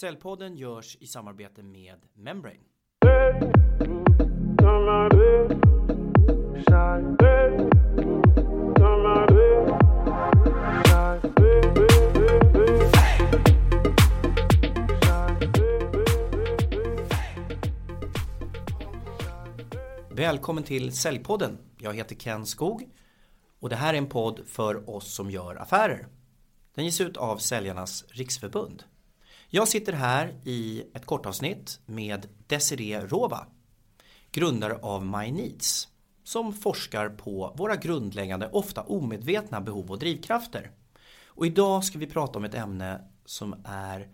Cellpodden görs i samarbete med Membrane. Välkommen till Säljpodden. Jag heter Ken Skog och det här är en podd för oss som gör affärer. Den ges ut av Säljarnas Riksförbund. Jag sitter här i ett kortavsnitt med Desiree Rova, grundare av My Needs, som forskar på våra grundläggande, ofta omedvetna behov och drivkrafter. Och idag ska vi prata om ett ämne som är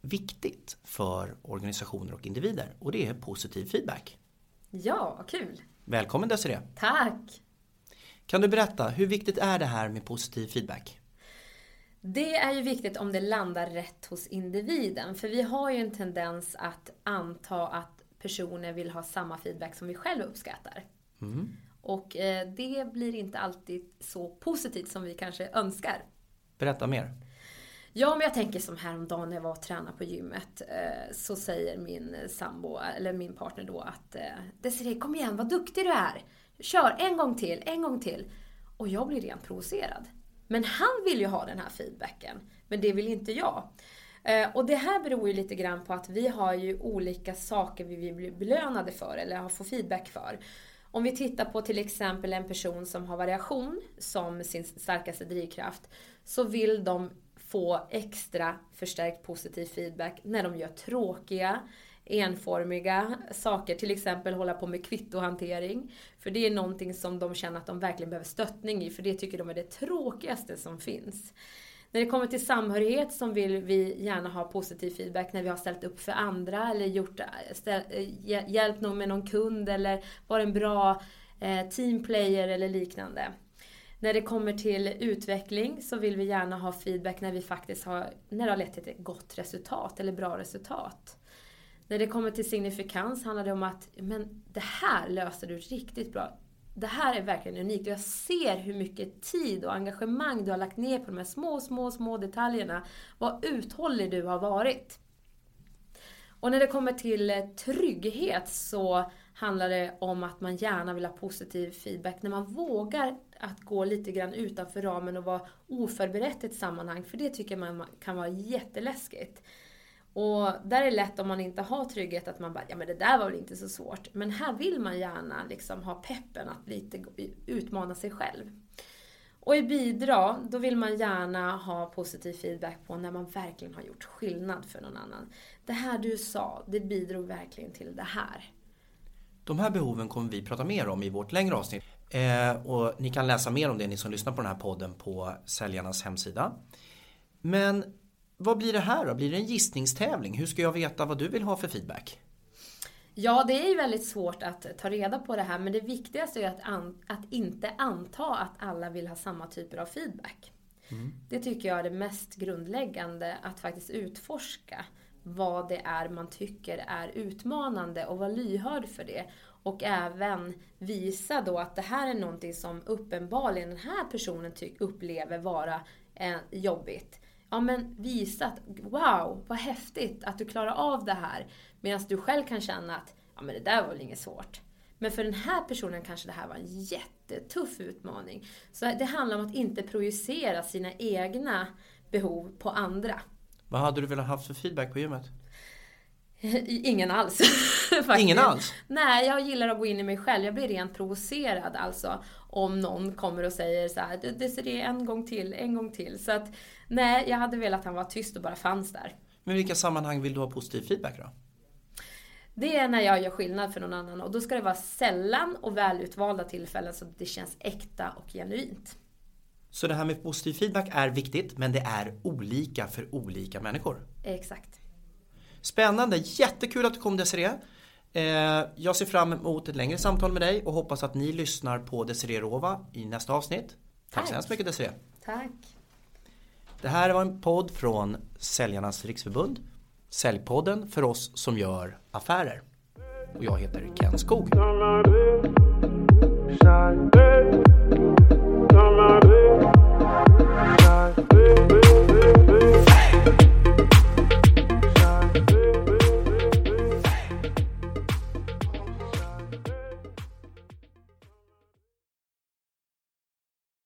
viktigt för organisationer och individer och det är positiv feedback. Ja, vad kul! Välkommen Desiree! Tack! Kan du berätta, hur viktigt är det här med positiv feedback? Det är ju viktigt om det landar rätt hos individen. För vi har ju en tendens att anta att personer vill ha samma feedback som vi själva uppskattar. Mm. Och eh, det blir inte alltid så positivt som vi kanske önskar. Berätta mer. Ja, men jag tänker som häromdagen när jag var och tränade på gymmet. Eh, så säger min sambo, eller min partner då att eh, Desiree, kom igen, vad duktig du är. Kör en gång till, en gång till. Och jag blir rent provocerad. Men han vill ju ha den här feedbacken. Men det vill inte jag. Eh, och det här beror ju lite grann på att vi har ju olika saker vi vill bli belönade för eller få feedback för. Om vi tittar på till exempel en person som har variation som sin starkaste drivkraft så vill de få extra förstärkt positiv feedback när de gör tråkiga, enformiga saker. Till exempel hålla på med kvittohantering. För det är någonting som de känner att de verkligen behöver stöttning i. För det tycker de är det tråkigaste som finns. När det kommer till samhörighet så vill vi gärna ha positiv feedback när vi har ställt upp för andra eller gjort, ställ, eh, hjälpt någon med någon kund eller varit en bra eh, teamplayer eller liknande. När det kommer till utveckling så vill vi gärna ha feedback när vi faktiskt har, när det har lett till ett gott resultat eller bra resultat. När det kommer till signifikans handlar det om att men det här löser du riktigt bra. Det här är verkligen unikt och jag ser hur mycket tid och engagemang du har lagt ner på de här små, små, små detaljerna. Vad uthållig du har varit. Och när det kommer till eh, trygghet så handlar det om att man gärna vill ha positiv feedback när man vågar att gå lite grann utanför ramen och vara oförberett i ett sammanhang. För det tycker man kan vara jätteläskigt. Och där är det lätt om man inte har trygghet att man bara, ja men det där var väl inte så svårt. Men här vill man gärna liksom ha peppen att lite utmana sig själv. Och i bidra, då vill man gärna ha positiv feedback på när man verkligen har gjort skillnad för någon annan. Det här du sa, det bidrog verkligen till det här. De här behoven kommer vi prata mer om i vårt längre avsnitt. Eh, och ni kan läsa mer om det, ni som lyssnar på den här podden, på säljarnas hemsida. Men vad blir det här då? Blir det en gissningstävling? Hur ska jag veta vad du vill ha för feedback? Ja, det är ju väldigt svårt att ta reda på det här, men det viktigaste är att, an, att inte anta att alla vill ha samma typer av feedback. Mm. Det tycker jag är det mest grundläggande, att faktiskt utforska vad det är man tycker är utmanande och vara lyhörd för det. Och även visa då att det här är någonting som uppenbarligen den här personen upplever vara eh, jobbigt ja men visa att wow, vad häftigt att du klarar av det här. Medan du själv kan känna att ja men det där var väl inget svårt. Men för den här personen kanske det här var en jättetuff utmaning. Så det handlar om att inte projicera sina egna behov på andra. Vad hade du velat ha för feedback på gymmet? Ingen alls. Ingen alls? Nej, jag gillar att gå in i mig själv. Jag blir rent provocerad alltså. Om någon kommer och säger så här, Desiree en gång till, en gång till. Så att nej, jag hade velat att han var tyst och bara fanns där. Men vilka sammanhang vill du ha positiv feedback då? Det är när jag gör skillnad för någon annan och då ska det vara sällan och välutvalda tillfällen så att det känns äkta och genuint. Så det här med positiv feedback är viktigt men det är olika för olika människor? Exakt. Spännande, jättekul att du kom Desiree. Eh, jag ser fram emot ett längre samtal med dig och hoppas att ni lyssnar på Desiree Rova i nästa avsnitt. Tack, Tack så hemskt mycket Desiree. Tack. Det här var en podd från Säljarnas Riksförbund. Säljpodden för oss som gör affärer. Och jag heter Ken Skog.